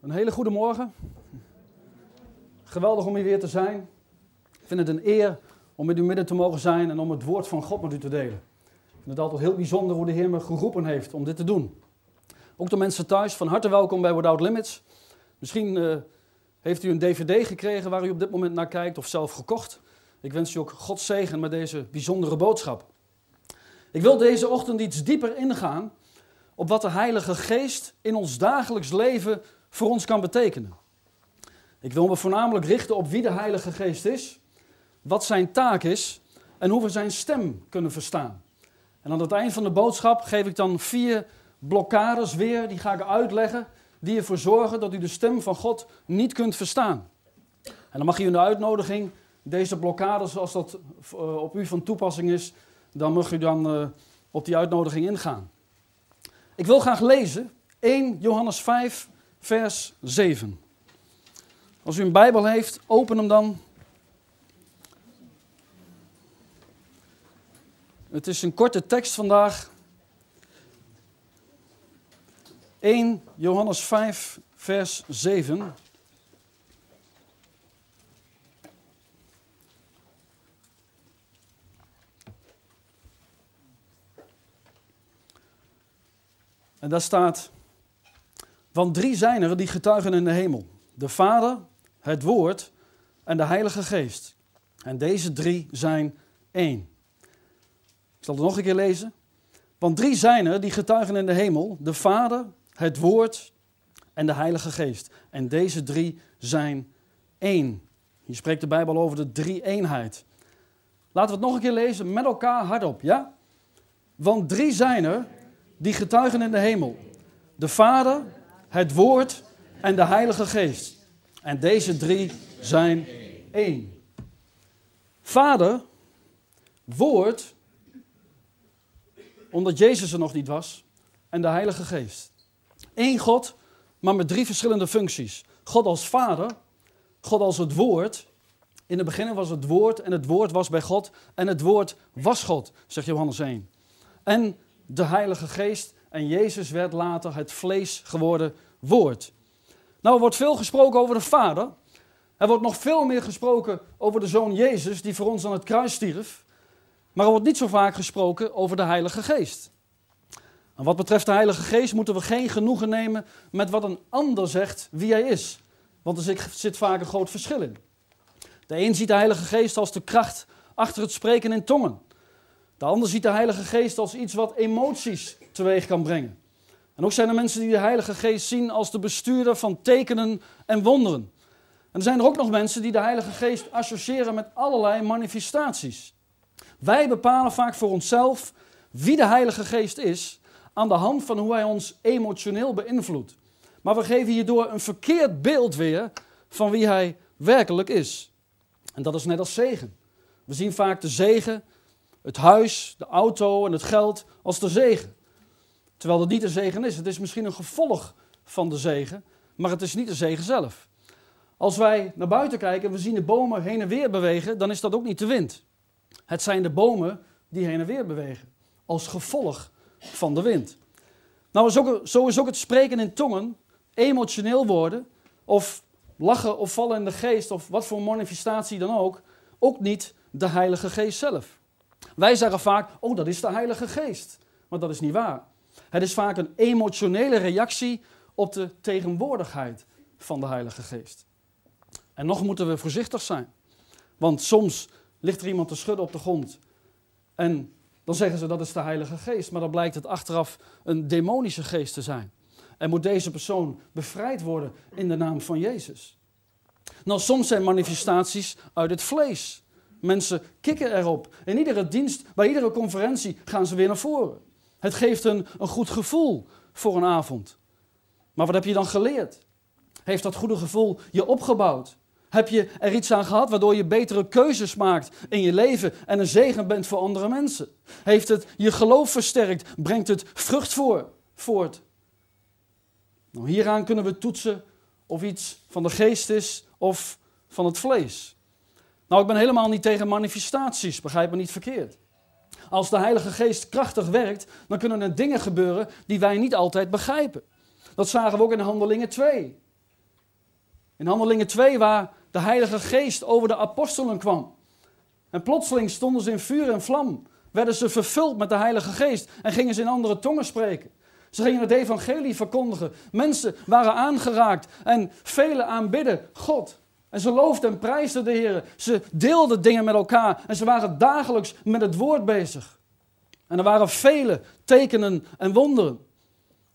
Een hele goede morgen. Geweldig om hier weer te zijn. Ik vind het een eer om met u midden te mogen zijn en om het woord van God met u te delen. Ik vind het altijd heel bijzonder hoe de Heer me geroepen heeft om dit te doen. Ook de mensen thuis, van harte welkom bij Without Limits. Misschien uh, heeft u een dvd gekregen waar u op dit moment naar kijkt of zelf gekocht. Ik wens u ook God zegen met deze bijzondere boodschap. Ik wil deze ochtend iets dieper ingaan op wat de Heilige Geest in ons dagelijks leven voor ons kan betekenen. Ik wil me voornamelijk richten op wie de Heilige Geest is, wat zijn taak is en hoe we zijn stem kunnen verstaan. En aan het eind van de boodschap geef ik dan vier blokkades weer, die ga ik uitleggen, die ervoor zorgen dat u de stem van God niet kunt verstaan. En dan mag u in de uitnodiging deze blokkades, als dat eh, op u van toepassing is, dan mag u dan uh, op die uitnodiging ingaan. Ik wil graag lezen 1 Johannes 5, vers 7. Als u een Bijbel heeft, open hem dan. Het is een korte tekst vandaag. 1 Johannes 5, vers 7. En daar staat, want drie zijn er die getuigen in de hemel. De Vader, het Woord en de Heilige Geest. En deze drie zijn één. Ik zal het nog een keer lezen. Want drie zijn er die getuigen in de hemel. De Vader, het Woord en de Heilige Geest. En deze drie zijn één. Hier spreekt de Bijbel over de drie-eenheid. Laten we het nog een keer lezen met elkaar hardop, ja? Want drie zijn er die getuigen in de hemel. De Vader, het Woord en de Heilige Geest. En deze drie zijn één. Vader, Woord, omdat Jezus er nog niet was, en de Heilige Geest. Eén God, maar met drie verschillende functies. God als Vader, God als het Woord. In het begin was het Woord en het Woord was bij God en het Woord was God, zegt Johannes 1. En de Heilige Geest en Jezus werd later het vlees geworden woord. Nou, er wordt veel gesproken over de Vader. Er wordt nog veel meer gesproken over de Zoon Jezus, die voor ons aan het kruis stierf. Maar er wordt niet zo vaak gesproken over de Heilige Geest. En wat betreft de Heilige Geest moeten we geen genoegen nemen met wat een ander zegt wie hij is. Want er zit vaak een groot verschil in. De een ziet de Heilige Geest als de kracht achter het spreken in tongen. De ander ziet de Heilige Geest als iets wat emoties teweeg kan brengen. En ook zijn er mensen die de Heilige Geest zien als de bestuurder van tekenen en wonderen. En er zijn er ook nog mensen die de Heilige Geest associëren met allerlei manifestaties. Wij bepalen vaak voor onszelf wie de Heilige Geest is aan de hand van hoe hij ons emotioneel beïnvloedt. Maar we geven hierdoor een verkeerd beeld weer van wie hij werkelijk is. En dat is net als zegen. We zien vaak de zegen, het huis, de auto en het geld als de zegen. Terwijl het niet de zegen is. Het is misschien een gevolg van de zegen, maar het is niet de zegen zelf. Als wij naar buiten kijken en we zien de bomen heen en weer bewegen, dan is dat ook niet de wind. Het zijn de bomen die heen en weer bewegen, als gevolg van de wind. Nou, zo is ook het spreken in tongen, emotioneel worden, of lachen of vallen in de geest, of wat voor manifestatie dan ook, ook niet de Heilige Geest zelf. Wij zeggen vaak, oh dat is de Heilige Geest. Maar dat is niet waar. Het is vaak een emotionele reactie op de tegenwoordigheid van de Heilige Geest. En nog moeten we voorzichtig zijn. Want soms ligt er iemand te schudden op de grond. En dan zeggen ze dat is de Heilige Geest. Maar dan blijkt het achteraf een demonische geest te zijn. En moet deze persoon bevrijd worden in de naam van Jezus. Nou, soms zijn manifestaties uit het vlees. Mensen kikken erop. In iedere dienst, bij iedere conferentie gaan ze weer naar voren. Het geeft een, een goed gevoel voor een avond. Maar wat heb je dan geleerd? Heeft dat goede gevoel je opgebouwd? Heb je er iets aan gehad waardoor je betere keuzes maakt in je leven en een zegen bent voor andere mensen? Heeft het je geloof versterkt? Brengt het vrucht voor, voort? Nou, hieraan kunnen we toetsen of iets van de geest is of van het vlees. Nou, ik ben helemaal niet tegen manifestaties, begrijp me niet verkeerd. Als de Heilige Geest krachtig werkt, dan kunnen er dingen gebeuren die wij niet altijd begrijpen. Dat zagen we ook in Handelingen 2. In Handelingen 2, waar de Heilige Geest over de apostelen kwam. En plotseling stonden ze in vuur en vlam. Werden ze vervuld met de Heilige Geest en gingen ze in andere tongen spreken. Ze gingen het evangelie verkondigen. Mensen waren aangeraakt en velen aanbidden God. En ze loofden en prijsden de Heer. Ze deelden dingen met elkaar en ze waren dagelijks met het woord bezig. En er waren vele tekenen en wonderen.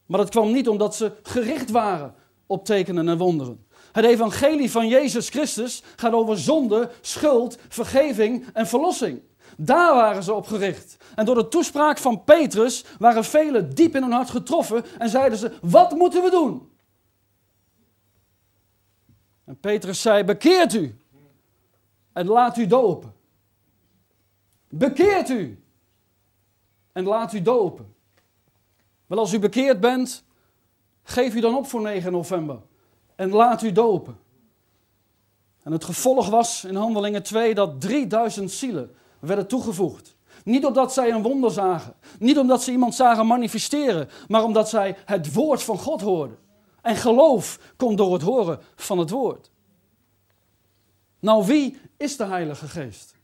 Maar dat kwam niet omdat ze gericht waren op tekenen en wonderen. Het evangelie van Jezus Christus gaat over zonde, schuld, vergeving en verlossing. Daar waren ze op gericht. En door de toespraak van Petrus waren velen diep in hun hart getroffen en zeiden ze: Wat moeten we doen? En Petrus zei: Bekeert u en laat u dopen. Bekeert u en laat u dopen. Wel, als u bekeerd bent, geef u dan op voor 9 november en laat u dopen. En het gevolg was in Handelingen 2 dat 3000 zielen werden toegevoegd. Niet omdat zij een wonder zagen, niet omdat ze iemand zagen manifesteren, maar omdat zij het woord van God hoorden. En geloof komt door het horen van het woord. Nou, wie is de Heilige Geest?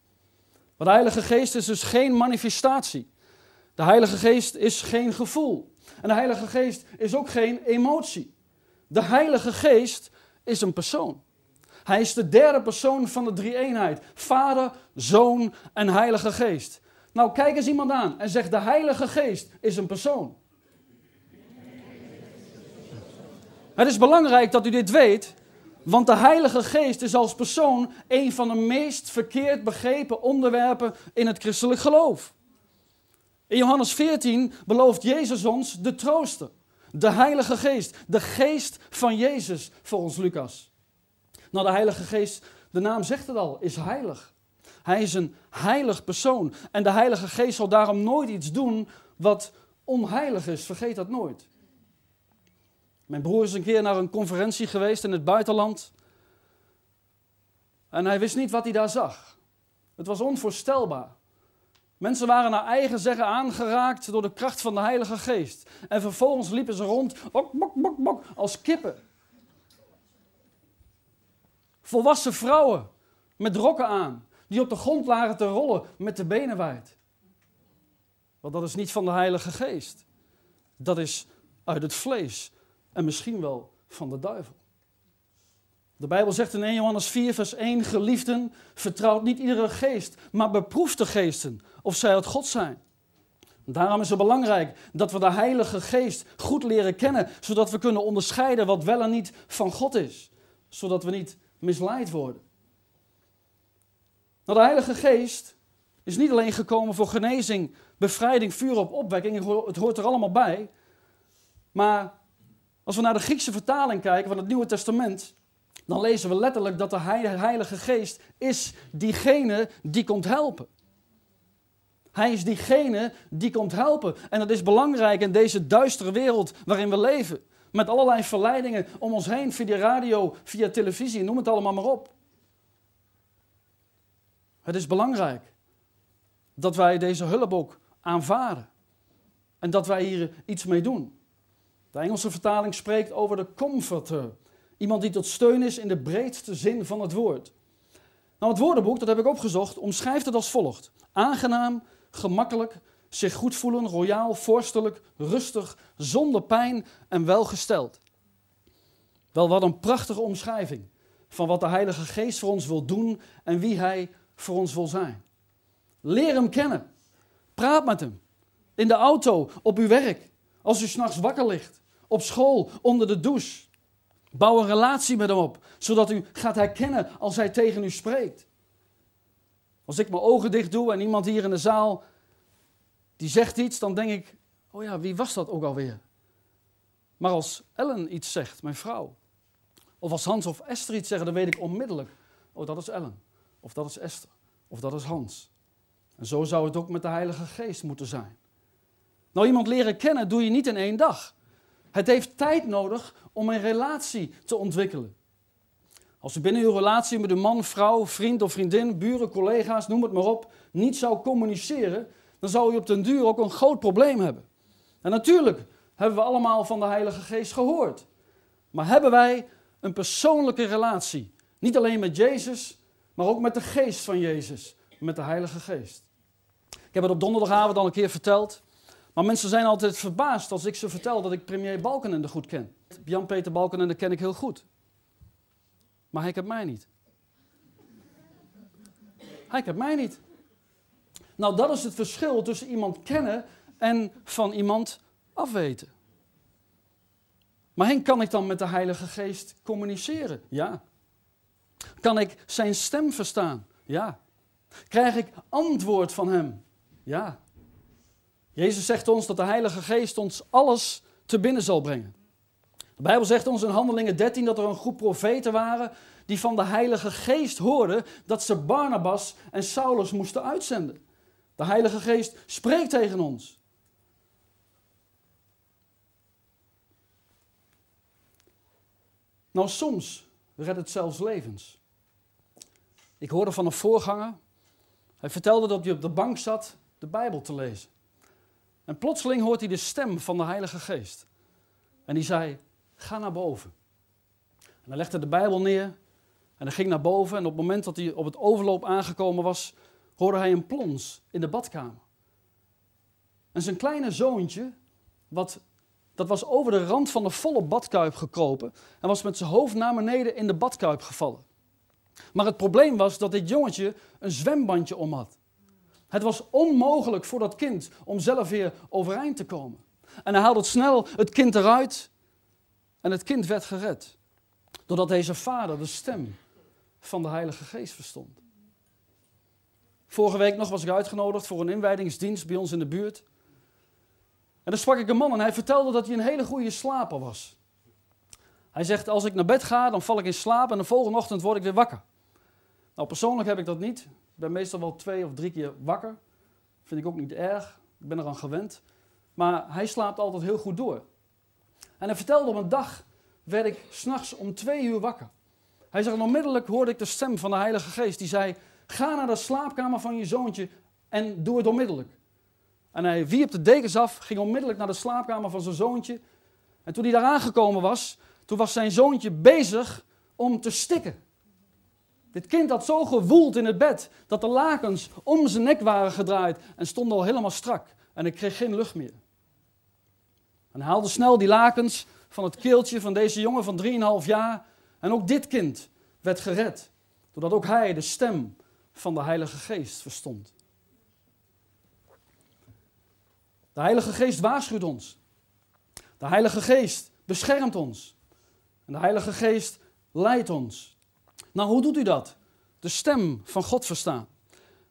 De Heilige Geest is dus geen manifestatie. De Heilige Geest is geen gevoel. En de Heilige Geest is ook geen emotie. De Heilige Geest is een persoon. Hij is de derde persoon van de drie-eenheid. Vader, Zoon en Heilige Geest. Nou, kijk eens iemand aan en zeg: De Heilige Geest is een persoon. Het is belangrijk dat u dit weet, want de Heilige Geest is als persoon een van de meest verkeerd begrepen onderwerpen in het christelijk geloof. In Johannes 14 belooft Jezus ons de trooster, de Heilige Geest, de Geest van Jezus voor ons Lucas. Nou, de Heilige Geest, de naam zegt het al, is heilig. Hij is een heilig persoon. En de Heilige Geest zal daarom nooit iets doen wat onheilig is. Vergeet dat nooit. Mijn broer is een keer naar een conferentie geweest in het buitenland. En hij wist niet wat hij daar zag. Het was onvoorstelbaar. Mensen waren naar eigen zeggen aangeraakt door de kracht van de Heilige Geest. En vervolgens liepen ze rond, bok, bok, bok, bok, als kippen. Volwassen vrouwen met rokken aan, die op de grond lagen te rollen met de benen wijd. Want dat is niet van de Heilige Geest. Dat is uit het vlees en misschien wel van de duivel. De Bijbel zegt in 1 Johannes 4, vers 1: Geliefden, vertrouwt niet iedere geest, maar beproef de geesten of zij uit God zijn. Daarom is het belangrijk dat we de Heilige Geest goed leren kennen, zodat we kunnen onderscheiden wat wel en niet van God is, zodat we niet misleid worden. Nou, de Heilige Geest is niet alleen gekomen voor genezing, bevrijding, vuur op opwekking, het hoort er allemaal bij. Maar als we naar de Griekse vertaling kijken van het Nieuwe Testament, dan lezen we letterlijk dat de Heilige Geest is diegene die komt helpen. Hij is diegene die komt helpen. En dat is belangrijk in deze duistere wereld waarin we leven. Met allerlei verleidingen om ons heen, via radio, via televisie, noem het allemaal maar op. Het is belangrijk dat wij deze hulp ook aanvaarden. En dat wij hier iets mee doen. De Engelse vertaling spreekt over de comforter. Iemand die tot steun is in de breedste zin van het woord. Nou, het woordenboek, dat heb ik opgezocht, omschrijft het als volgt. Aangenaam, gemakkelijk, zich goed voelen, royaal, vorstelijk, rustig, zonder pijn en welgesteld. Wel, wat een prachtige omschrijving van wat de Heilige Geest voor ons wil doen en wie Hij voor ons wil zijn. Leer Hem kennen. Praat met Hem. In de auto, op uw werk, als u s'nachts wakker ligt, op school, onder de douche. Bouw een relatie met Hem op, zodat u gaat herkennen als Hij tegen u spreekt. Als ik mijn ogen dicht doe en iemand hier in de zaal die zegt iets, dan denk ik, oh ja, wie was dat ook alweer? Maar als Ellen iets zegt, mijn vrouw, of als Hans of Esther iets zeggen, dan weet ik onmiddellijk, oh dat is Ellen, of dat is Esther, of dat is Hans. En zo zou het ook met de Heilige Geest moeten zijn. Nou, iemand leren kennen doe je niet in één dag. Het heeft tijd nodig om een relatie te ontwikkelen. Als u binnen uw relatie met uw man, vrouw, vriend of vriendin, buren, collega's, noem het maar op, niet zou communiceren, dan zou u op den duur ook een groot probleem hebben. En natuurlijk hebben we allemaal van de Heilige Geest gehoord. Maar hebben wij een persoonlijke relatie. Niet alleen met Jezus, maar ook met de geest van Jezus, met de Heilige Geest. Ik heb het op donderdagavond al een keer verteld. Maar mensen zijn altijd verbaasd als ik ze vertel dat ik premier Balkenende goed ken. Jan-Peter Balkenende ken ik heel goed. Maar hij kent mij niet. Hij kent mij niet. Nou, dat is het verschil tussen iemand kennen en van iemand afweten. Maar Henk, kan ik dan met de Heilige Geest communiceren? Ja. Kan ik zijn stem verstaan? Ja. Krijg ik antwoord van hem? Ja. Jezus zegt ons dat de Heilige Geest ons alles te binnen zal brengen. De Bijbel zegt ons in Handelingen 13 dat er een groep profeten waren die van de Heilige Geest hoorden dat ze Barnabas en Saulus moesten uitzenden. De Heilige Geest spreekt tegen ons. Nou, soms redt het zelfs levens. Ik hoorde van een voorganger, hij vertelde dat hij op de bank zat de Bijbel te lezen. En plotseling hoort hij de stem van de Heilige Geest. En die zei, ga naar boven. En hij legde de Bijbel neer en hij ging naar boven. En op het moment dat hij op het overloop aangekomen was, hoorde hij een plons in de badkamer. En zijn kleine zoontje, wat, dat was over de rand van de volle badkuip gekropen en was met zijn hoofd naar beneden in de badkuip gevallen. Maar het probleem was dat dit jongetje een zwembandje om had. Het was onmogelijk voor dat kind om zelf weer overeind te komen. En hij haalde snel het kind eruit en het kind werd gered. Doordat deze vader de stem van de Heilige Geest verstond. Vorige week nog was ik uitgenodigd voor een inwijdingsdienst bij ons in de buurt. En dan sprak ik een man en hij vertelde dat hij een hele goede slaper was. Hij zegt, als ik naar bed ga, dan val ik in slaap en de volgende ochtend word ik weer wakker. Nou, persoonlijk heb ik dat niet. Ik ben meestal wel twee of drie keer wakker. Vind ik ook niet erg. Ik ben eraan gewend. Maar hij slaapt altijd heel goed door. En hij vertelde op een dag werd ik s'nachts om twee uur wakker. Hij zegt, onmiddellijk hoorde ik de stem van de Heilige Geest. Die zei, ga naar de slaapkamer van je zoontje en doe het onmiddellijk. En hij wierp de dekens af, ging onmiddellijk naar de slaapkamer van zijn zoontje. En toen hij daar aangekomen was, toen was zijn zoontje bezig om te stikken. Dit kind had zo gewoeld in het bed dat de lakens om zijn nek waren gedraaid en stond al helemaal strak. En ik kreeg geen lucht meer. En haalde snel die lakens van het keeltje van deze jongen van 3,5 jaar. En ook dit kind werd gered, doordat ook hij de stem van de Heilige Geest verstond. De Heilige Geest waarschuwt ons. De Heilige Geest beschermt ons. En de Heilige Geest leidt ons. Nou, hoe doet u dat? De stem van God verstaan.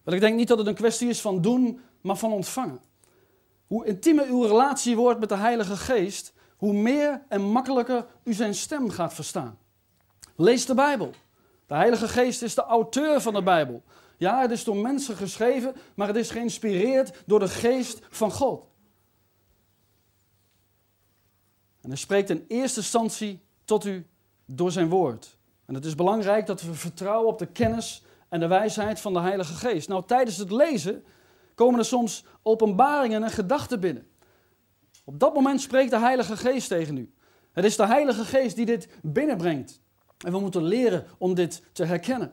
Wel, ik denk niet dat het een kwestie is van doen, maar van ontvangen. Hoe intiemer uw relatie wordt met de Heilige Geest, hoe meer en makkelijker u zijn stem gaat verstaan. Lees de Bijbel. De Heilige Geest is de auteur van de Bijbel. Ja, het is door mensen geschreven, maar het is geïnspireerd door de Geest van God. En hij spreekt in eerste instantie tot u door zijn woord. En het is belangrijk dat we vertrouwen op de kennis en de wijsheid van de Heilige Geest. Nou, tijdens het lezen komen er soms openbaringen en gedachten binnen. Op dat moment spreekt de Heilige Geest tegen u. Het is de Heilige Geest die dit binnenbrengt. En we moeten leren om dit te herkennen.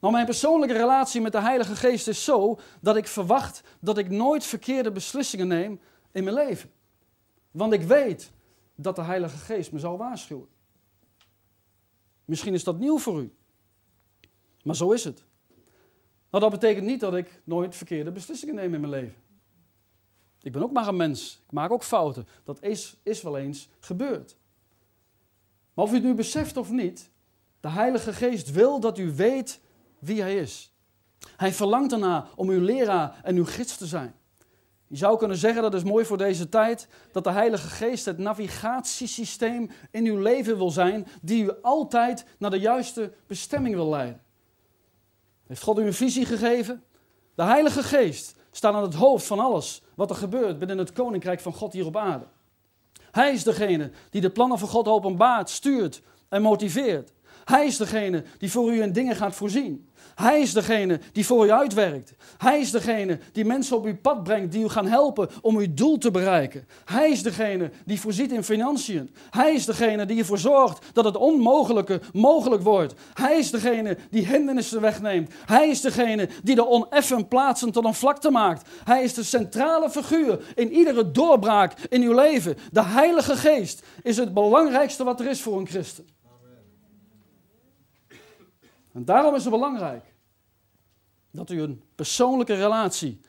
Nou, mijn persoonlijke relatie met de Heilige Geest is zo dat ik verwacht dat ik nooit verkeerde beslissingen neem in mijn leven. Want ik weet dat de Heilige Geest me zal waarschuwen. Misschien is dat nieuw voor u. Maar zo is het. Nou, dat betekent niet dat ik nooit verkeerde beslissingen neem in mijn leven. Ik ben ook maar een mens. Ik maak ook fouten. Dat is, is wel eens gebeurd. Maar of u het nu beseft of niet, de Heilige Geest wil dat u weet wie Hij is. Hij verlangt erna om uw leraar en uw gids te zijn. Je zou kunnen zeggen, dat is mooi voor deze tijd, dat de Heilige Geest het navigatiesysteem in uw leven wil zijn, die u altijd naar de juiste bestemming wil leiden. Heeft God u een visie gegeven? De Heilige Geest staat aan het hoofd van alles wat er gebeurt binnen het koninkrijk van God hier op aarde. Hij is degene die de plannen van God openbaart, stuurt en motiveert. Hij is degene die voor u in dingen gaat voorzien. Hij is degene die voor u uitwerkt. Hij is degene die mensen op uw pad brengt, die u gaan helpen om uw doel te bereiken. Hij is degene die voorziet in financiën. Hij is degene die ervoor zorgt dat het onmogelijke mogelijk wordt. Hij is degene die hindernissen wegneemt. Hij is degene die de oneffen plaatsen tot een vlakte maakt. Hij is de centrale figuur in iedere doorbraak in uw leven. De Heilige Geest is het belangrijkste wat er is voor een christen. En daarom is het belangrijk dat u een persoonlijke relatie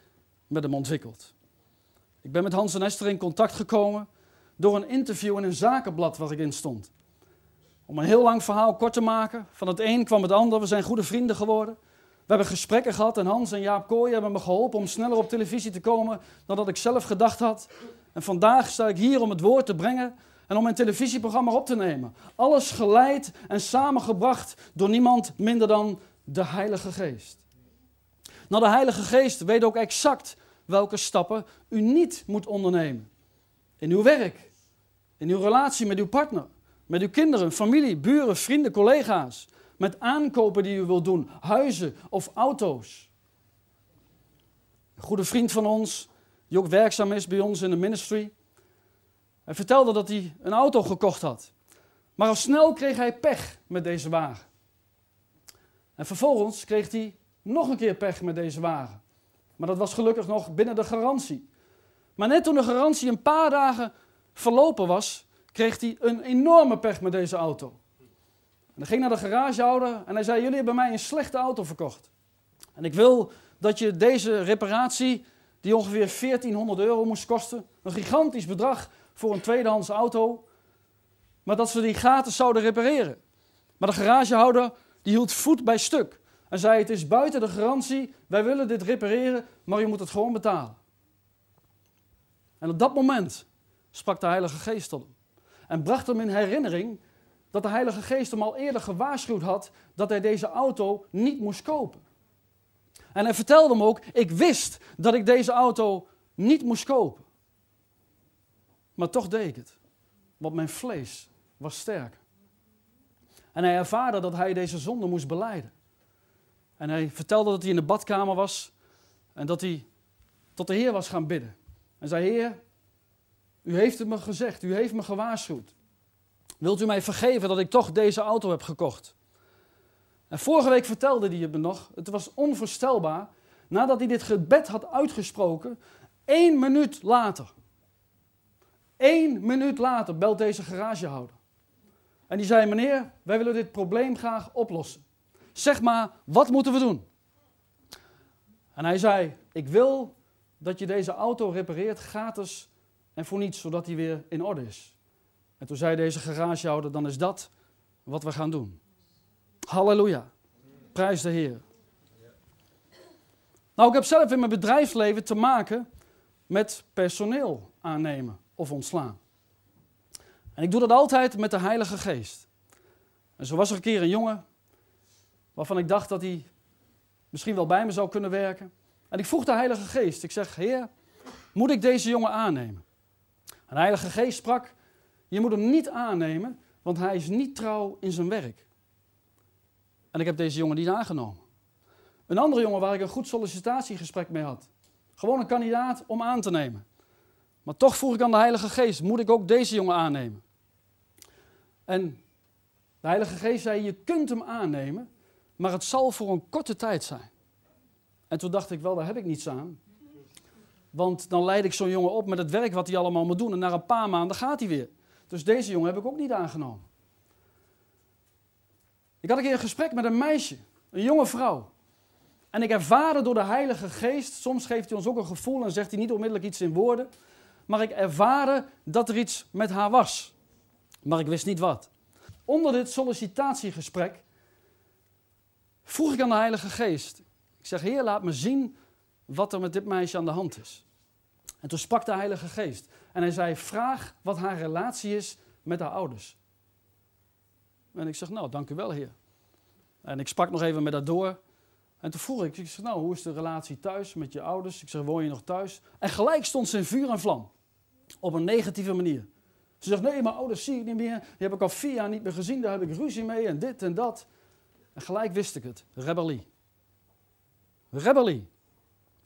met hem ontwikkelt. Ik ben met Hans en Esther in contact gekomen door een interview in een zakenblad waar ik in stond. Om een heel lang verhaal kort te maken, van het een kwam het ander, we zijn goede vrienden geworden. We hebben gesprekken gehad en Hans en Jaap Kooi hebben me geholpen om sneller op televisie te komen dan dat ik zelf gedacht had. En vandaag sta ik hier om het woord te brengen en om een televisieprogramma op te nemen. Alles geleid en samengebracht door niemand minder dan de Heilige Geest. Nou, de Heilige Geest weet ook exact welke stappen u niet moet ondernemen. In uw werk, in uw relatie met uw partner, met uw kinderen, familie, buren, vrienden, collega's. Met aankopen die u wilt doen, huizen of auto's. Een goede vriend van ons, die ook werkzaam is bij ons in de ministry, hij vertelde dat hij een auto gekocht had. Maar al snel kreeg hij pech met deze wagen. En vervolgens kreeg hij nog een keer pech met deze wagen. Maar dat was gelukkig nog binnen de garantie. Maar net toen de garantie een paar dagen verlopen was, kreeg hij een enorme pech met deze auto. En hij ging naar de garagehouder en hij zei: Jullie hebben mij een slechte auto verkocht. En ik wil dat je deze reparatie, die ongeveer 1400 euro moest kosten, een gigantisch bedrag, voor een tweedehands auto, maar dat ze die gratis zouden repareren. Maar de garagehouder die hield voet bij stuk en zei: Het is buiten de garantie, wij willen dit repareren, maar je moet het gewoon betalen. En op dat moment sprak de Heilige Geest tot hem en bracht hem in herinnering dat de Heilige Geest hem al eerder gewaarschuwd had dat hij deze auto niet moest kopen. En hij vertelde hem ook: Ik wist dat ik deze auto niet moest kopen. Maar toch deed ik het. Want mijn vlees was sterk. En hij ervaarde dat hij deze zonde moest beleiden. En hij vertelde dat hij in de badkamer was en dat hij tot de Heer was gaan bidden. En zei: Heer, u heeft het me gezegd, u heeft me gewaarschuwd. Wilt u mij vergeven dat ik toch deze auto heb gekocht? En vorige week vertelde hij het me nog. Het was onvoorstelbaar. Nadat hij dit gebed had uitgesproken, één minuut later Eén minuut later belt deze garagehouder. En die zei: Meneer, wij willen dit probleem graag oplossen. Zeg maar, wat moeten we doen? En hij zei: Ik wil dat je deze auto repareert gratis en voor niets, zodat hij weer in orde is. En toen zei deze garagehouder: Dan is dat wat we gaan doen. Halleluja. Prijs de Heer. Nou, ik heb zelf in mijn bedrijfsleven te maken met personeel aannemen of ontslaan. En ik doe dat altijd met de Heilige Geest. En zo was er een keer een jongen waarvan ik dacht dat hij misschien wel bij me zou kunnen werken. En ik vroeg de Heilige Geest, ik zeg, Heer, moet ik deze jongen aannemen? En de Heilige Geest sprak, je moet hem niet aannemen, want hij is niet trouw in zijn werk. En ik heb deze jongen niet aangenomen. Een andere jongen waar ik een goed sollicitatiegesprek mee had. Gewoon een kandidaat om aan te nemen. Maar toch vroeg ik aan de Heilige Geest, moet ik ook deze jongen aannemen? En de Heilige Geest zei, je kunt hem aannemen, maar het zal voor een korte tijd zijn. En toen dacht ik, wel, daar heb ik niets aan. Want dan leid ik zo'n jongen op met het werk wat hij allemaal moet doen. En na een paar maanden gaat hij weer. Dus deze jongen heb ik ook niet aangenomen. Ik had een keer een gesprek met een meisje, een jonge vrouw. En ik ervaren door de Heilige Geest, soms geeft hij ons ook een gevoel en zegt hij niet onmiddellijk iets in woorden maar ik ervaren dat er iets met haar was. Maar ik wist niet wat. Onder dit sollicitatiegesprek vroeg ik aan de Heilige Geest. Ik zeg, Heer, laat me zien wat er met dit meisje aan de hand is. En toen sprak de Heilige Geest. En hij zei, vraag wat haar relatie is met haar ouders. En ik zeg, nou, dank u wel, Heer. En ik sprak nog even met haar door. En toen vroeg ik, ik zeg, nou, hoe is de relatie thuis met je ouders? Ik zeg, woon je nog thuis? En gelijk stond ze in vuur en vlam. Op een negatieve manier. Ze zegt, nee, mijn ouders zie ik niet meer. Die heb ik al vier jaar niet meer gezien. Daar heb ik ruzie mee en dit en dat. En gelijk wist ik het. Rebellie. Rebellie.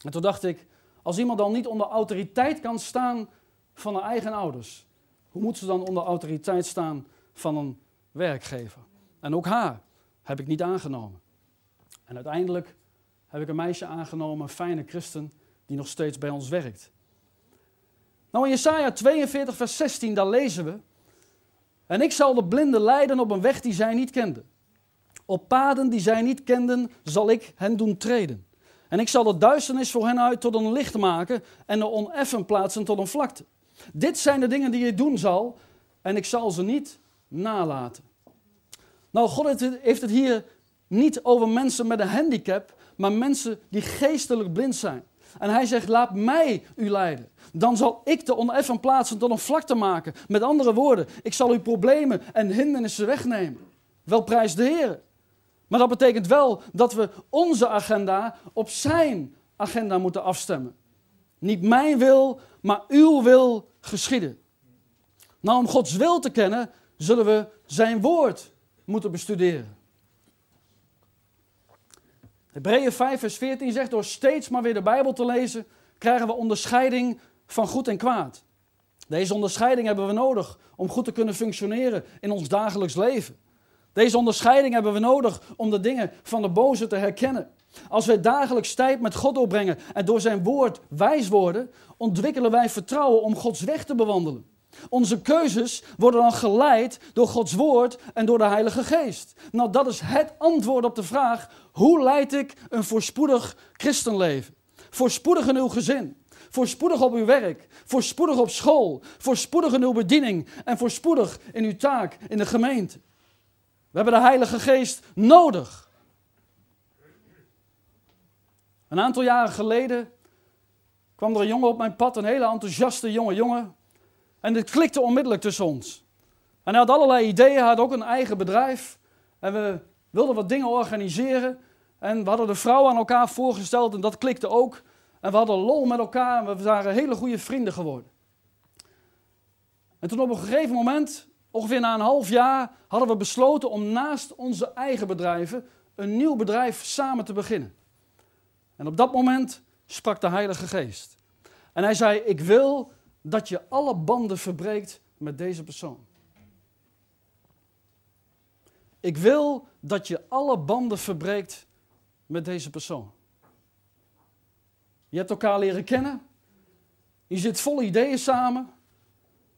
En toen dacht ik, als iemand dan niet onder autoriteit kan staan van haar eigen ouders, hoe moet ze dan onder autoriteit staan van een werkgever? En ook haar heb ik niet aangenomen. En uiteindelijk heb ik een meisje aangenomen, een fijne christen, die nog steeds bij ons werkt. Nou, in Jesaja 42, vers 16, daar lezen we. En ik zal de blinden leiden op een weg die zij niet kenden. Op paden die zij niet kenden, zal ik hen doen treden. En ik zal de duisternis voor hen uit tot een licht maken en de oneffen plaatsen tot een vlakte. Dit zijn de dingen die je doen zal en ik zal ze niet nalaten. Nou, God heeft het hier niet over mensen met een handicap, maar mensen die geestelijk blind zijn. En hij zegt, laat mij u leiden. Dan zal ik de oneffen plaatsen tot een vlakte maken. Met andere woorden, ik zal uw problemen en hindernissen wegnemen. Wel prijs de Heer. Maar dat betekent wel dat we onze agenda op zijn agenda moeten afstemmen. Niet mijn wil, maar uw wil geschieden. Nou, om Gods wil te kennen, zullen we zijn woord moeten bestuderen. Hebreeën 5, vers 14 zegt: Door steeds maar weer de Bijbel te lezen, krijgen we onderscheiding van goed en kwaad. Deze onderscheiding hebben we nodig om goed te kunnen functioneren in ons dagelijks leven. Deze onderscheiding hebben we nodig om de dingen van de boze te herkennen. Als wij dagelijks tijd met God doorbrengen en door zijn woord wijs worden, ontwikkelen wij vertrouwen om Gods weg te bewandelen. Onze keuzes worden dan geleid door Gods woord en door de Heilige Geest. Nou, dat is het antwoord op de vraag: hoe leid ik een voorspoedig christenleven? Voorspoedig in uw gezin, voorspoedig op uw werk, voorspoedig op school, voorspoedig in uw bediening en voorspoedig in uw taak in de gemeente. We hebben de Heilige Geest nodig. Een aantal jaren geleden kwam er een jongen op mijn pad, een hele enthousiaste jonge jongen. En het klikte onmiddellijk tussen ons. En hij had allerlei ideeën, hij had ook een eigen bedrijf. En we wilden wat dingen organiseren. En we hadden de vrouw aan elkaar voorgesteld en dat klikte ook. En we hadden lol met elkaar en we waren hele goede vrienden geworden. En toen op een gegeven moment Ongeveer na een half jaar hadden we besloten om naast onze eigen bedrijven een nieuw bedrijf samen te beginnen. En op dat moment sprak de Heilige Geest. En hij zei: Ik wil dat je alle banden verbreekt met deze persoon. Ik wil dat je alle banden verbreekt met deze persoon. Je hebt elkaar leren kennen. Je zit vol ideeën samen.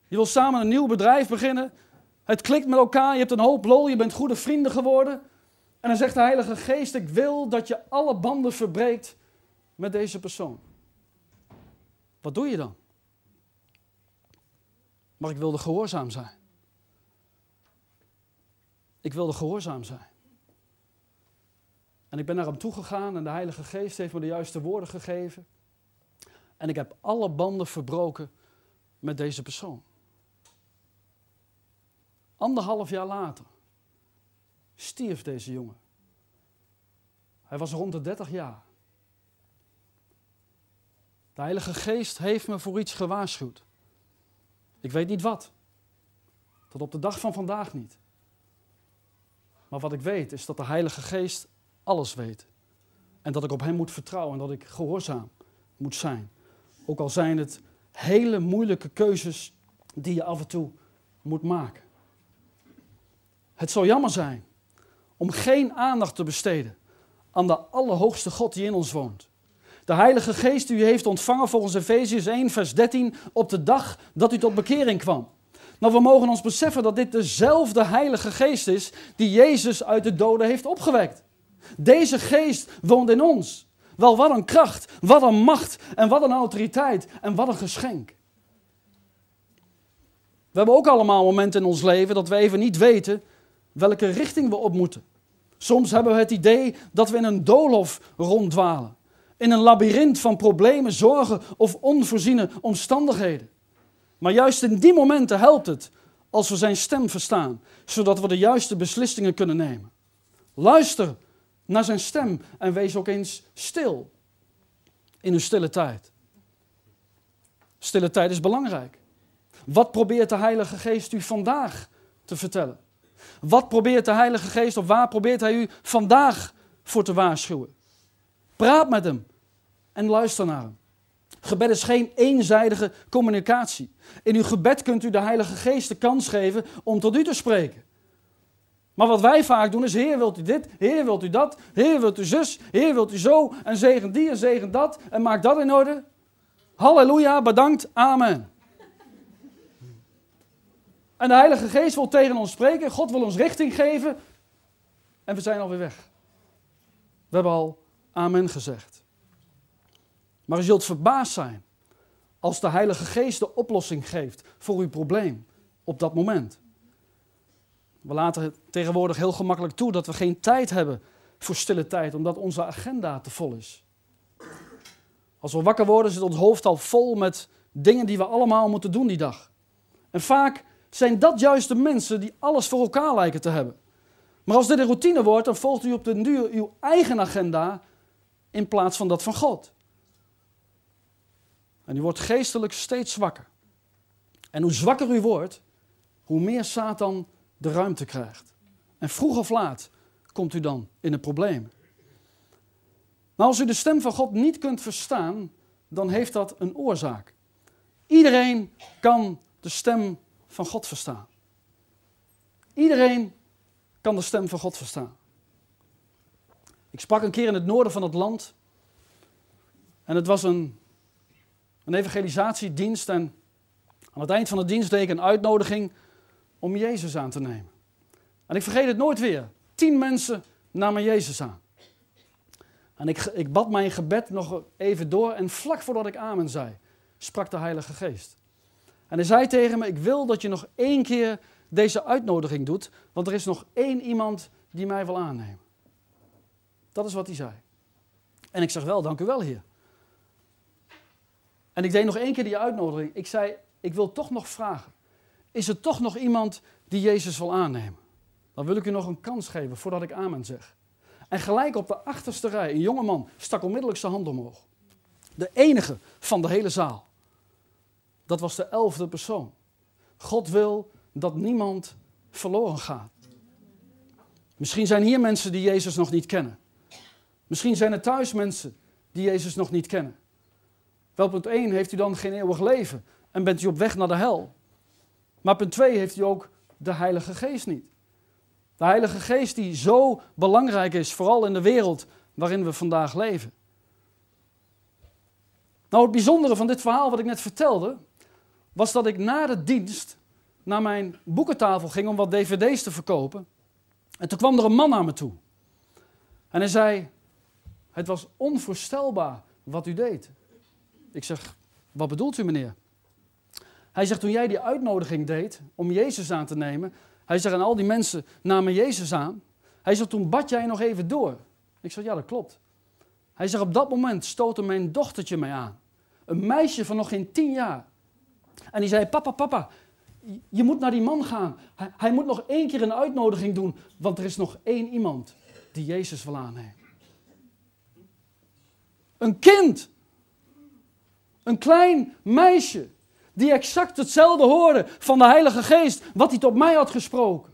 Je wil samen een nieuw bedrijf beginnen. Het klikt met elkaar, je hebt een hoop lol, je bent goede vrienden geworden. En dan zegt de Heilige Geest, ik wil dat je alle banden verbreekt met deze persoon. Wat doe je dan? Maar ik wilde gehoorzaam zijn. Ik wilde gehoorzaam zijn. En ik ben naar hem toegegaan en de Heilige Geest heeft me de juiste woorden gegeven. En ik heb alle banden verbroken met deze persoon. Anderhalf jaar later stierf deze jongen. Hij was rond de 30 jaar. De Heilige Geest heeft me voor iets gewaarschuwd. Ik weet niet wat. Tot op de dag van vandaag niet. Maar wat ik weet is dat de Heilige Geest alles weet. En dat ik op Hem moet vertrouwen en dat ik gehoorzaam moet zijn. Ook al zijn het hele moeilijke keuzes die je af en toe moet maken. Het zou jammer zijn om geen aandacht te besteden aan de Allerhoogste God die in ons woont. De Heilige Geest die u heeft ontvangen volgens Efeziërs 1, vers 13, op de dag dat u tot bekering kwam. Nou, we mogen ons beseffen dat dit dezelfde Heilige Geest is die Jezus uit de doden heeft opgewekt. Deze Geest woont in ons. Wel, wat een kracht, wat een macht en wat een autoriteit en wat een geschenk. We hebben ook allemaal momenten in ons leven dat we even niet weten welke richting we op moeten. Soms hebben we het idee dat we in een doolhof ronddwalen. In een labyrint van problemen, zorgen of onvoorziene omstandigheden. Maar juist in die momenten helpt het als we zijn stem verstaan, zodat we de juiste beslissingen kunnen nemen. Luister naar zijn stem en wees ook eens stil in uw stille tijd. Stille tijd is belangrijk. Wat probeert de Heilige Geest u vandaag te vertellen? Wat probeert de Heilige Geest of waar probeert Hij u vandaag voor te waarschuwen? Praat met Hem en luister naar Hem. Gebed is geen eenzijdige communicatie. In uw gebed kunt u de Heilige Geest de kans geven om tot u te spreken. Maar wat wij vaak doen is, Heer wilt u dit, Heer wilt u dat, Heer wilt u zus, Heer wilt u zo, en zegen die en zegen dat, en maak dat in orde. Halleluja, bedankt, amen. En de Heilige Geest wil tegen ons spreken, God wil ons richting geven, en we zijn alweer weg. We hebben al amen gezegd. Maar u zult verbaasd zijn als de Heilige Geest de oplossing geeft voor uw probleem op dat moment. We laten tegenwoordig heel gemakkelijk toe dat we geen tijd hebben voor stille tijd, omdat onze agenda te vol is. Als we wakker worden, zit ons hoofd al vol met dingen die we allemaal moeten doen die dag. En vaak zijn dat juist de mensen die alles voor elkaar lijken te hebben. Maar als dit een routine wordt, dan volgt u op de duur uw eigen agenda in plaats van dat van God. En u wordt geestelijk steeds zwakker. En hoe zwakker u wordt, hoe meer Satan de ruimte krijgt. En vroeg of laat komt u dan in een probleem. Maar als u de stem van God niet kunt verstaan, dan heeft dat een oorzaak. Iedereen kan de stem van God verstaan. Iedereen kan de stem van God verstaan. Ik sprak een keer in het noorden van het land. En het was een, een evangelisatiedienst. En aan het eind van de dienst deed ik een uitnodiging om Jezus aan te nemen. En ik vergeet het nooit weer. Tien mensen namen Jezus aan. En ik, ik bad mijn gebed nog even door en vlak voordat ik amen zei, sprak de Heilige Geest. En hij zei tegen me, ik wil dat je nog één keer deze uitnodiging doet, want er is nog één iemand die mij wil aannemen. Dat is wat hij zei. En ik zeg wel, dank u wel, Heer. En ik deed nog één keer die uitnodiging. Ik zei, ik wil toch nog vragen is er toch nog iemand die Jezus wil aannemen? Dan wil ik u nog een kans geven voordat ik amen zeg. En gelijk op de achterste rij, een jonge man stak onmiddellijk zijn hand omhoog. De enige van de hele zaal. Dat was de elfde persoon. God wil dat niemand verloren gaat. Misschien zijn hier mensen die Jezus nog niet kennen. Misschien zijn er thuis mensen die Jezus nog niet kennen. Wel, punt 1 heeft u dan geen eeuwig leven en bent u op weg naar de hel. Maar punt 2 heeft hij ook de Heilige Geest niet. De Heilige Geest die zo belangrijk is, vooral in de wereld waarin we vandaag leven. Nou, het bijzondere van dit verhaal wat ik net vertelde, was dat ik na de dienst naar mijn boekentafel ging om wat dvd's te verkopen. En toen kwam er een man naar me toe. En hij zei, het was onvoorstelbaar wat u deed. Ik zeg, wat bedoelt u meneer? Hij zegt, toen jij die uitnodiging deed om Jezus aan te nemen, hij zegt, en al die mensen namen Jezus aan. Hij zegt, toen bad jij nog even door. Ik zeg, ja, dat klopt. Hij zegt, op dat moment stootte mijn dochtertje mij aan. Een meisje van nog geen tien jaar. En die zei, papa, papa, je moet naar die man gaan. Hij, hij moet nog één keer een uitnodiging doen, want er is nog één iemand die Jezus wil aannemen. Een kind. Een klein meisje die exact hetzelfde hoorde van de Heilige Geest, wat hij tot mij had gesproken.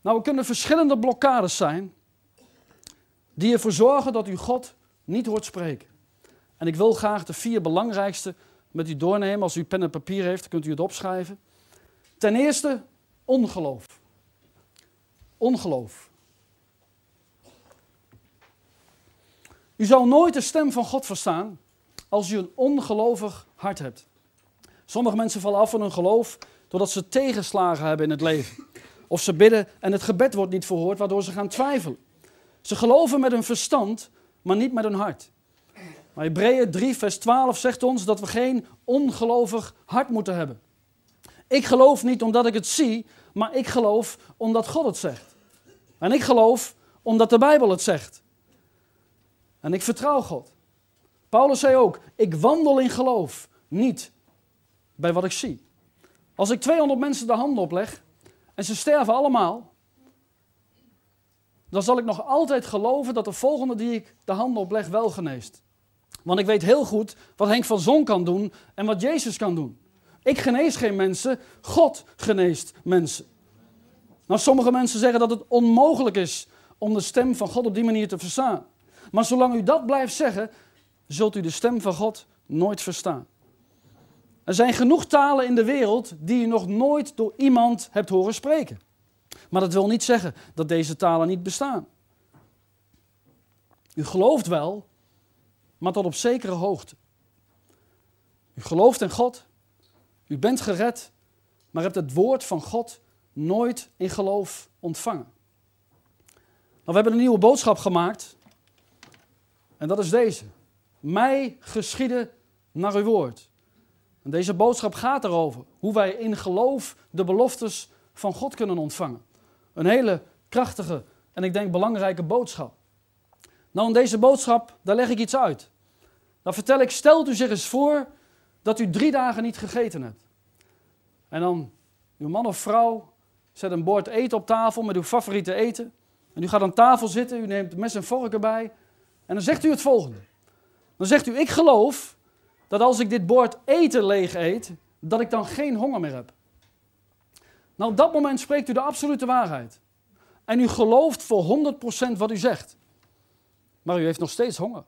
Nou, er kunnen verschillende blokkades zijn die ervoor zorgen dat u God niet hoort spreken. En ik wil graag de vier belangrijkste met u doornemen. Als u pen en papier heeft, kunt u het opschrijven. Ten eerste, ongeloof. Ongeloof. U zal nooit de stem van God verstaan als u een ongelovig hart hebt. Sommige mensen vallen af van hun geloof doordat ze tegenslagen hebben in het leven. Of ze bidden en het gebed wordt niet verhoord, waardoor ze gaan twijfelen. Ze geloven met hun verstand, maar niet met hun hart. Maar Hebreeën 3, vers 12 zegt ons dat we geen ongelovig hart moeten hebben. Ik geloof niet omdat ik het zie, maar ik geloof omdat God het zegt. En ik geloof omdat de Bijbel het zegt. En ik vertrouw God. Paulus zei ook: Ik wandel in geloof, niet bij wat ik zie. Als ik 200 mensen de handen opleg en ze sterven allemaal, dan zal ik nog altijd geloven dat de volgende die ik de handen opleg wel geneest. Want ik weet heel goed wat Henk van Zon kan doen en wat Jezus kan doen. Ik genees geen mensen, God geneest mensen. Nou, sommige mensen zeggen dat het onmogelijk is om de stem van God op die manier te verstaan. Maar zolang u dat blijft zeggen, zult u de stem van God nooit verstaan. Er zijn genoeg talen in de wereld die u nog nooit door iemand hebt horen spreken. Maar dat wil niet zeggen dat deze talen niet bestaan. U gelooft wel, maar tot op zekere hoogte. U gelooft in God, u bent gered, maar hebt het woord van God nooit in geloof ontvangen. Nou, we hebben een nieuwe boodschap gemaakt en dat is deze. Mij geschieden naar uw woord. Deze boodschap gaat erover hoe wij in geloof de beloftes van God kunnen ontvangen. Een hele krachtige en ik denk belangrijke boodschap. Nou, in deze boodschap, daar leg ik iets uit. Dan vertel ik, stelt u zich eens voor dat u drie dagen niet gegeten hebt. En dan, uw man of vrouw zet een bord eten op tafel met uw favoriete eten. En u gaat aan tafel zitten, u neemt mes en vork erbij. En dan zegt u het volgende. Dan zegt u, ik geloof dat als ik dit bord eten leeg eet, dat ik dan geen honger meer heb. Nou, op dat moment spreekt u de absolute waarheid. En u gelooft voor 100% wat u zegt. Maar u heeft nog steeds honger.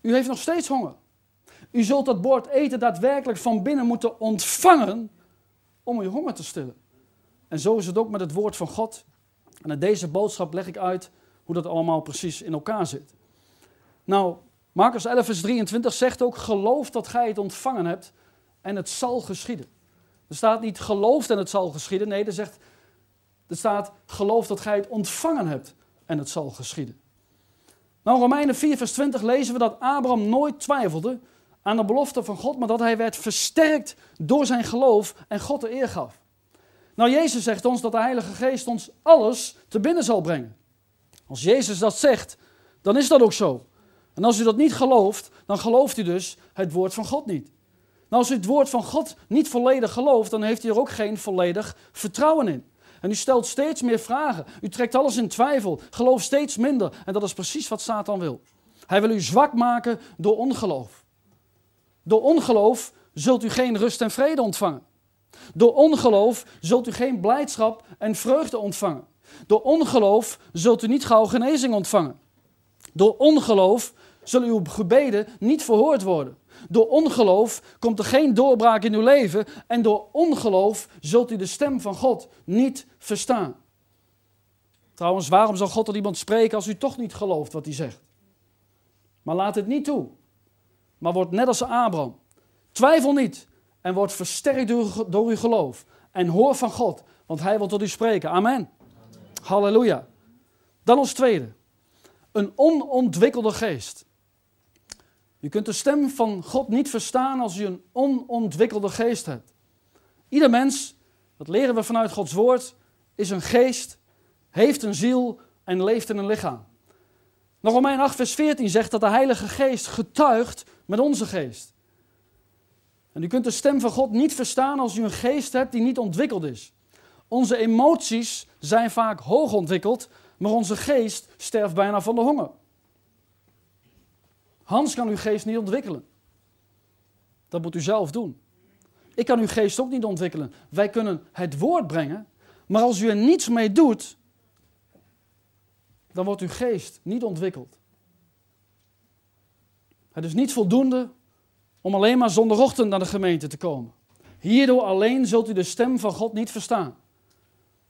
U heeft nog steeds honger. U zult dat bord eten daadwerkelijk van binnen moeten ontvangen om uw honger te stillen. En zo is het ook met het woord van God. En in deze boodschap leg ik uit hoe dat allemaal precies in elkaar zit. Nou, Marcus 11, vers 23 zegt ook: Geloof dat gij het ontvangen hebt en het zal geschieden. Er staat niet gelooft en het zal geschieden. Nee, er, zegt, er staat geloof dat gij het ontvangen hebt en het zal geschieden. Nou, in Romeinen 4, vers 20 lezen we dat Abraham nooit twijfelde aan de belofte van God, maar dat hij werd versterkt door zijn geloof en God de eer gaf. Nou, Jezus zegt ons dat de Heilige Geest ons alles te binnen zal brengen. Als Jezus dat zegt, dan is dat ook zo. En als u dat niet gelooft, dan gelooft u dus het woord van God niet. Nou, als u het woord van God niet volledig gelooft, dan heeft u er ook geen volledig vertrouwen in. En u stelt steeds meer vragen. U trekt alles in twijfel. Gelooft steeds minder. En dat is precies wat Satan wil. Hij wil u zwak maken door ongeloof. Door ongeloof zult u geen rust en vrede ontvangen. Door ongeloof zult u geen blijdschap en vreugde ontvangen. Door ongeloof zult u niet gauw genezing ontvangen. Door ongeloof zullen uw gebeden niet verhoord worden. Door ongeloof komt er geen doorbraak in uw leven en door ongeloof zult u de stem van God niet verstaan. Trouwens, waarom zal God tot iemand spreken als u toch niet gelooft wat hij zegt? Maar laat het niet toe. Maar word net als Abraham. Twijfel niet en word versterkt door, door uw geloof. En hoor van God, want hij wil tot u spreken. Amen. Amen. Halleluja. Dan als tweede. Een onontwikkelde geest. Je kunt de stem van God niet verstaan als je een onontwikkelde geest hebt. Ieder mens, dat leren we vanuit Gods woord, is een geest, heeft een ziel en leeft in een lichaam. Nog Romein 8, vers 14 zegt dat de Heilige Geest getuigt met onze geest. En u kunt de stem van God niet verstaan als u een geest hebt die niet ontwikkeld is. Onze emoties zijn vaak hoog ontwikkeld, maar onze geest sterft bijna van de honger. Hans kan uw geest niet ontwikkelen. Dat moet u zelf doen. Ik kan uw geest ook niet ontwikkelen. Wij kunnen het woord brengen, maar als u er niets mee doet, dan wordt uw geest niet ontwikkeld. Het is niet voldoende om alleen maar zondagochtend naar de gemeente te komen. Hierdoor alleen zult u de stem van God niet verstaan.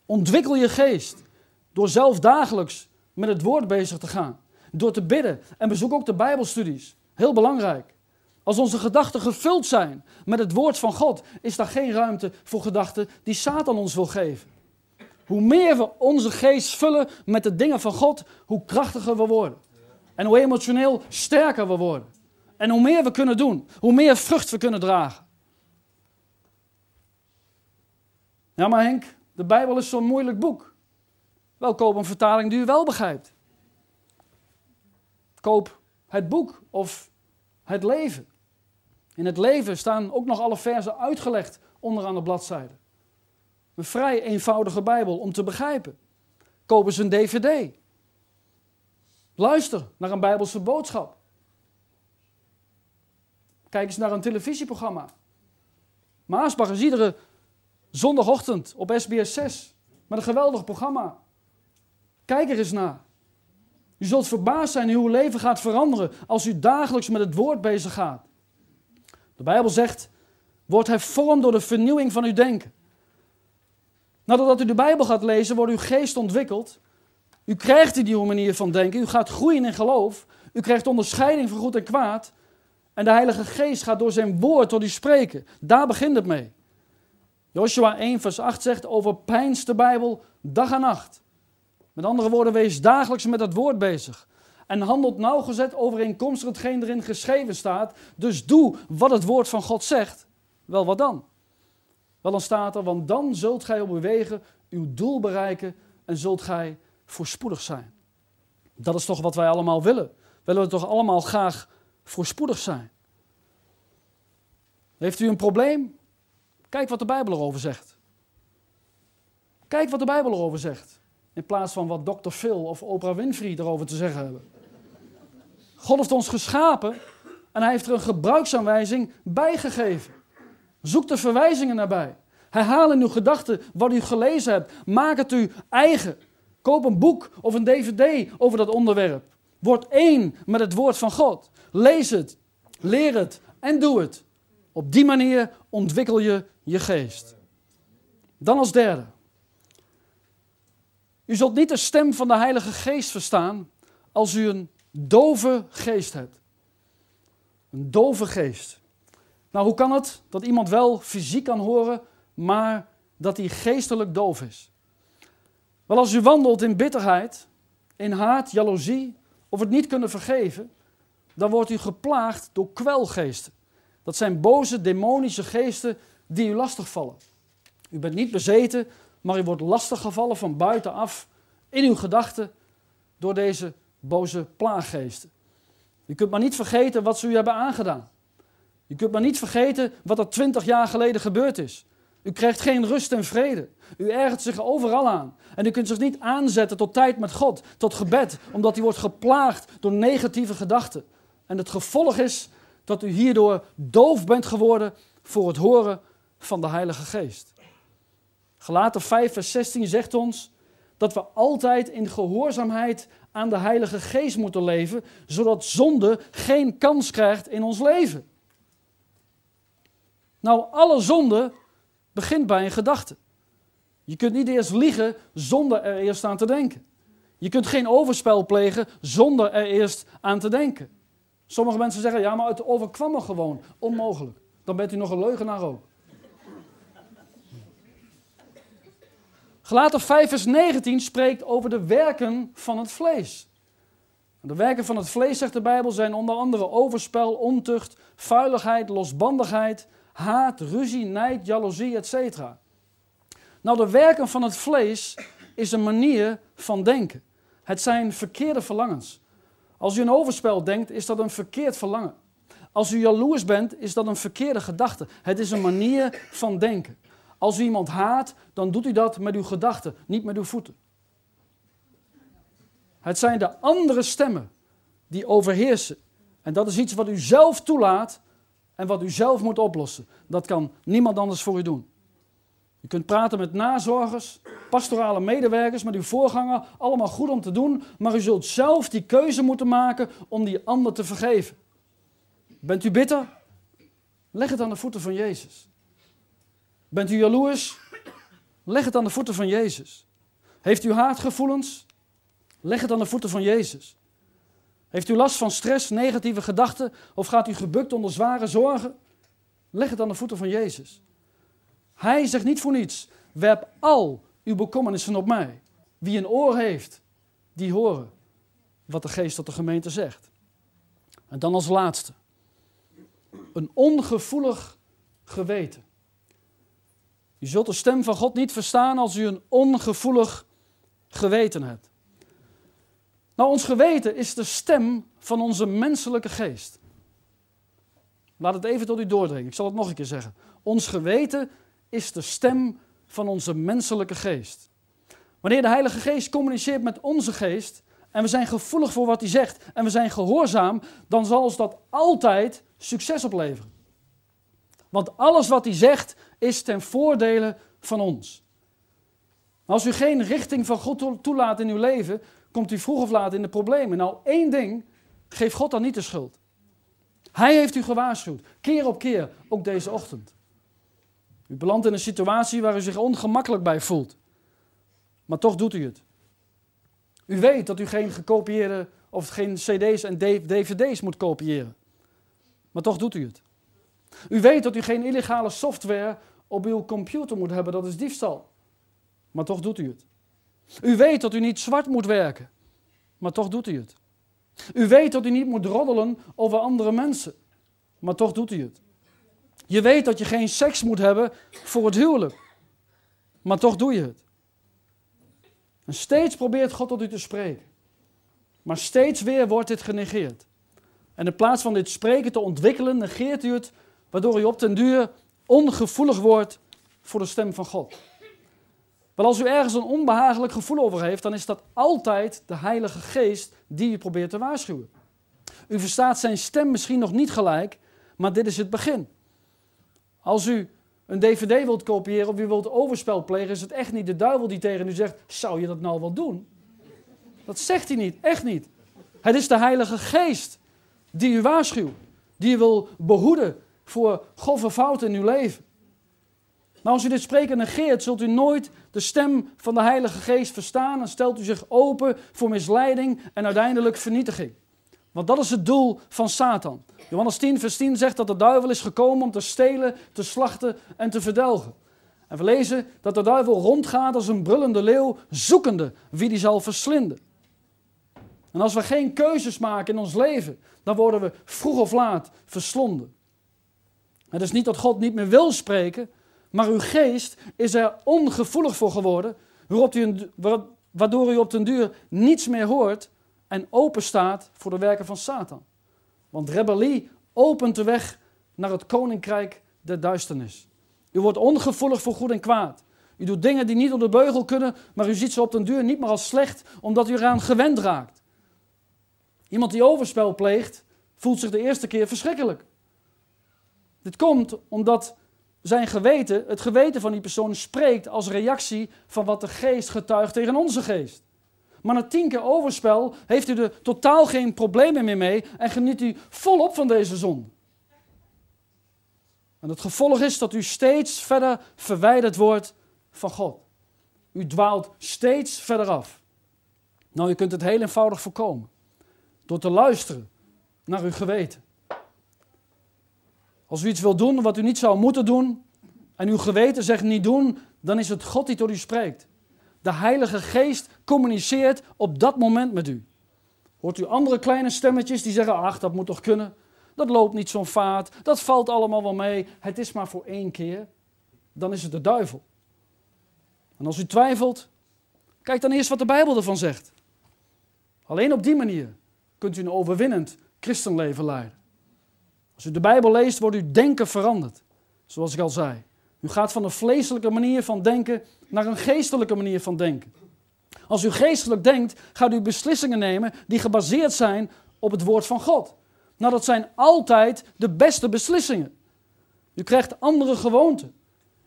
Ontwikkel je geest door zelf dagelijks met het woord bezig te gaan. Door te bidden en bezoek ook de Bijbelstudies. Heel belangrijk. Als onze gedachten gevuld zijn met het woord van God, is daar geen ruimte voor gedachten die Satan ons wil geven. Hoe meer we onze geest vullen met de dingen van God, hoe krachtiger we worden. En hoe emotioneel sterker we worden. En hoe meer we kunnen doen, hoe meer vrucht we kunnen dragen. Ja, maar Henk, de Bijbel is zo'n moeilijk boek. Wel, koop een vertaling die u wel begrijpt. Koop het boek of het leven. In het leven staan ook nog alle versen uitgelegd onderaan de bladzijde. Een vrij eenvoudige Bijbel om te begrijpen. kopen ze een dvd. Luister naar een bijbelse boodschap. Kijk eens naar een televisieprogramma. Maasbach is iedere zondagochtend op SBS 6 met een geweldig programma. Kijk er eens naar. U zult verbaasd zijn hoe uw leven gaat veranderen als u dagelijks met het woord bezig gaat. De Bijbel zegt, wordt hervormd door de vernieuwing van uw denken. Nadat u de Bijbel gaat lezen, wordt uw geest ontwikkeld. U krijgt die nieuwe manier van denken. U gaat groeien in geloof. U krijgt onderscheiding van goed en kwaad. En de Heilige Geest gaat door zijn woord tot u spreken. Daar begint het mee. Joshua 1, vers 8 zegt: Overpijns de Bijbel dag en nacht. Met andere woorden, wees dagelijks met het woord bezig. En handelt nauwgezet overeenkomstig hetgeen erin geschreven staat. Dus doe wat het woord van God zegt. Wel, wat dan? Wel, dan staat er, want dan zult gij op uw wegen uw doel bereiken en zult gij voorspoedig zijn. Dat is toch wat wij allemaal willen. Willen we toch allemaal graag voorspoedig zijn? Heeft u een probleem? Kijk wat de Bijbel erover zegt. Kijk wat de Bijbel erover zegt. In plaats van wat Dr. Phil of Oprah Winfrey erover te zeggen hebben. God heeft ons geschapen en hij heeft er een gebruiksaanwijzing bijgegeven. Zoek de verwijzingen nabij. Herhaal in uw gedachten wat u gelezen hebt. Maak het u eigen. Koop een boek of een dvd over dat onderwerp. Word één met het woord van God. Lees het, leer het en doe het. Op die manier ontwikkel je je geest. Dan als derde. U zult niet de stem van de Heilige Geest verstaan als u een dove geest hebt. Een dove geest. Nou, hoe kan het dat iemand wel fysiek kan horen, maar dat hij geestelijk doof is? Wel, als u wandelt in bitterheid, in haat, jaloezie of het niet kunnen vergeven, dan wordt u geplaagd door kwelgeesten. Dat zijn boze, demonische geesten die u lastigvallen. U bent niet bezeten, maar u wordt lastiggevallen van buitenaf in uw gedachten door deze boze plaaggeesten. U kunt maar niet vergeten wat ze u hebben aangedaan. U kunt maar niet vergeten wat er twintig jaar geleden gebeurd is. U krijgt geen rust en vrede. U ergert zich overal aan. En u kunt zich niet aanzetten tot tijd met God, tot gebed, omdat u wordt geplaagd door negatieve gedachten. En het gevolg is dat u hierdoor doof bent geworden voor het horen van de Heilige Geest. Gelaten 5, vers 16 zegt ons dat we altijd in gehoorzaamheid aan de Heilige Geest moeten leven, zodat zonde geen kans krijgt in ons leven. Nou, alle zonde begint bij een gedachte. Je kunt niet eerst liegen zonder er eerst aan te denken. Je kunt geen overspel plegen zonder er eerst aan te denken. Sommige mensen zeggen, ja, maar het overkwam me gewoon. Onmogelijk. Dan bent u nog een leugenaar ook. Gelaten 5 vers 19 spreekt over de werken van het vlees. De werken van het vlees, zegt de Bijbel, zijn onder andere overspel, ontucht, vuiligheid, losbandigheid, haat, ruzie, nijd, jaloezie, etc. Nou, de werken van het vlees is een manier van denken. Het zijn verkeerde verlangens. Als u een overspel denkt, is dat een verkeerd verlangen. Als u jaloers bent, is dat een verkeerde gedachte. Het is een manier van denken. Als u iemand haat, dan doet u dat met uw gedachten, niet met uw voeten. Het zijn de andere stemmen die overheersen. En dat is iets wat u zelf toelaat en wat u zelf moet oplossen. Dat kan niemand anders voor u doen. U kunt praten met nazorgers, pastorale medewerkers, met uw voorganger, allemaal goed om te doen, maar u zult zelf die keuze moeten maken om die ander te vergeven. Bent u bitter? Leg het aan de voeten van Jezus. Bent u jaloers? Leg het aan de voeten van Jezus. Heeft u haatgevoelens? Leg het aan de voeten van Jezus. Heeft u last van stress, negatieve gedachten of gaat u gebukt onder zware zorgen? Leg het aan de voeten van Jezus. Hij zegt niet voor niets: werp al uw bekommernissen op mij. Wie een oor heeft, die horen wat de geest tot de gemeente zegt. En dan als laatste: een ongevoelig geweten. U zult de stem van God niet verstaan als u een ongevoelig geweten hebt. Nou, ons geweten is de stem van onze menselijke geest. Laat het even tot u doordringen. Ik zal het nog een keer zeggen. Ons geweten is de stem van onze menselijke geest. Wanneer de Heilige Geest communiceert met onze geest en we zijn gevoelig voor wat hij zegt en we zijn gehoorzaam, dan zal ons dat altijd succes opleveren. Want alles wat hij zegt is ten voordele van ons. Als u geen richting van God toelaat in uw leven, komt u vroeg of laat in de problemen. Nou, één ding, geef God dan niet de schuld. Hij heeft u gewaarschuwd, keer op keer, ook deze ochtend. U belandt in een situatie waar u zich ongemakkelijk bij voelt. Maar toch doet u het. U weet dat u geen gekopieerde of geen CD's en DVD's moet kopiëren. Maar toch doet u het. U weet dat u geen illegale software op uw computer moet hebben, dat is diefstal. Maar toch doet u het. U weet dat u niet zwart moet werken, maar toch doet u het. U weet dat u niet moet roddelen over andere mensen, maar toch doet u het. Je weet dat je geen seks moet hebben voor het huwelijk, maar toch doe je het. En steeds probeert God tot u te spreken, maar steeds weer wordt dit genegeerd. En in plaats van dit spreken te ontwikkelen, negeert u het, waardoor u op den duur ongevoelig wordt voor de stem van God. Wel, als u ergens een onbehagelijk gevoel over heeft, dan is dat altijd de Heilige Geest die u probeert te waarschuwen. U verstaat zijn stem misschien nog niet gelijk, maar dit is het begin. Als u een dvd wilt kopiëren of u wilt overspel plegen, is het echt niet de duivel die tegen u zegt, zou je dat nou wel doen? Dat zegt hij niet, echt niet. Het is de Heilige Geest die u waarschuwt, die u wil behoeden voor grove fouten in uw leven. Maar als u dit spreken negeert, zult u nooit de stem van de Heilige Geest verstaan en stelt u zich open voor misleiding en uiteindelijk vernietiging. Want dat is het doel van Satan. Johannes 10, vers 10 zegt dat de duivel is gekomen om te stelen, te slachten en te verdelgen. En we lezen dat de duivel rondgaat als een brullende leeuw, zoekende wie die zal verslinden. En als we geen keuzes maken in ons leven, dan worden we vroeg of laat verslonden. Het is niet dat God niet meer wil spreken, maar uw geest is er ongevoelig voor geworden, waardoor u op den duur niets meer hoort en open staat voor de werken van Satan. Want rebellie opent de weg naar het koninkrijk der duisternis. U wordt ongevoelig voor goed en kwaad. U doet dingen die niet op de beugel kunnen, maar u ziet ze op den duur niet meer als slecht, omdat u eraan gewend raakt. Iemand die overspel pleegt, voelt zich de eerste keer verschrikkelijk. Dit komt omdat zijn geweten, het geweten van die persoon spreekt als reactie van wat de geest getuigt tegen onze geest. Maar na tien keer overspel heeft u er totaal geen problemen meer mee en geniet u volop van deze zon. En het gevolg is dat u steeds verder verwijderd wordt van God. U dwaalt steeds verder af. Nou, u kunt het heel eenvoudig voorkomen. Door te luisteren naar uw geweten. Als u iets wil doen wat u niet zou moeten doen, en uw geweten zegt niet doen, dan is het God die tot u spreekt. De Heilige Geest communiceert op dat moment met u. Hoort u andere kleine stemmetjes die zeggen: Ach, dat moet toch kunnen? Dat loopt niet zo'n vaart, dat valt allemaal wel mee, het is maar voor één keer. Dan is het de duivel. En als u twijfelt, kijk dan eerst wat de Bijbel ervan zegt. Alleen op die manier kunt u een overwinnend christenleven leiden. Als u de Bijbel leest, wordt uw denken veranderd. Zoals ik al zei. U gaat van een vleeselijke manier van denken naar een geestelijke manier van denken. Als u geestelijk denkt, gaat u beslissingen nemen die gebaseerd zijn op het woord van God. Nou, dat zijn altijd de beste beslissingen. U krijgt andere gewoonten.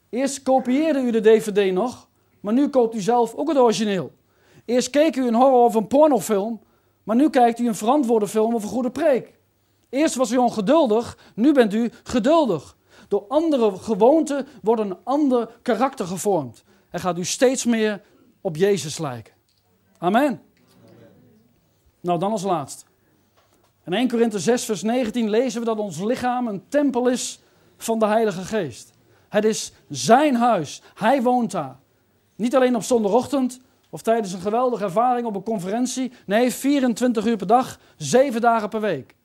Eerst kopieerde u de DVD nog, maar nu koopt u zelf ook het origineel. Eerst keek u een horror of een pornofilm, maar nu kijkt u een verantwoorde film of een goede preek. Eerst was u ongeduldig, nu bent u geduldig. Door andere gewoonten wordt een ander karakter gevormd. En gaat u steeds meer op Jezus lijken. Amen. Nou, dan als laatst. In 1 Korinthe 6, vers 19 lezen we dat ons lichaam een tempel is van de Heilige Geest. Het is zijn huis. Hij woont daar. Niet alleen op zondagochtend of tijdens een geweldige ervaring op een conferentie. Nee, 24 uur per dag, 7 dagen per week.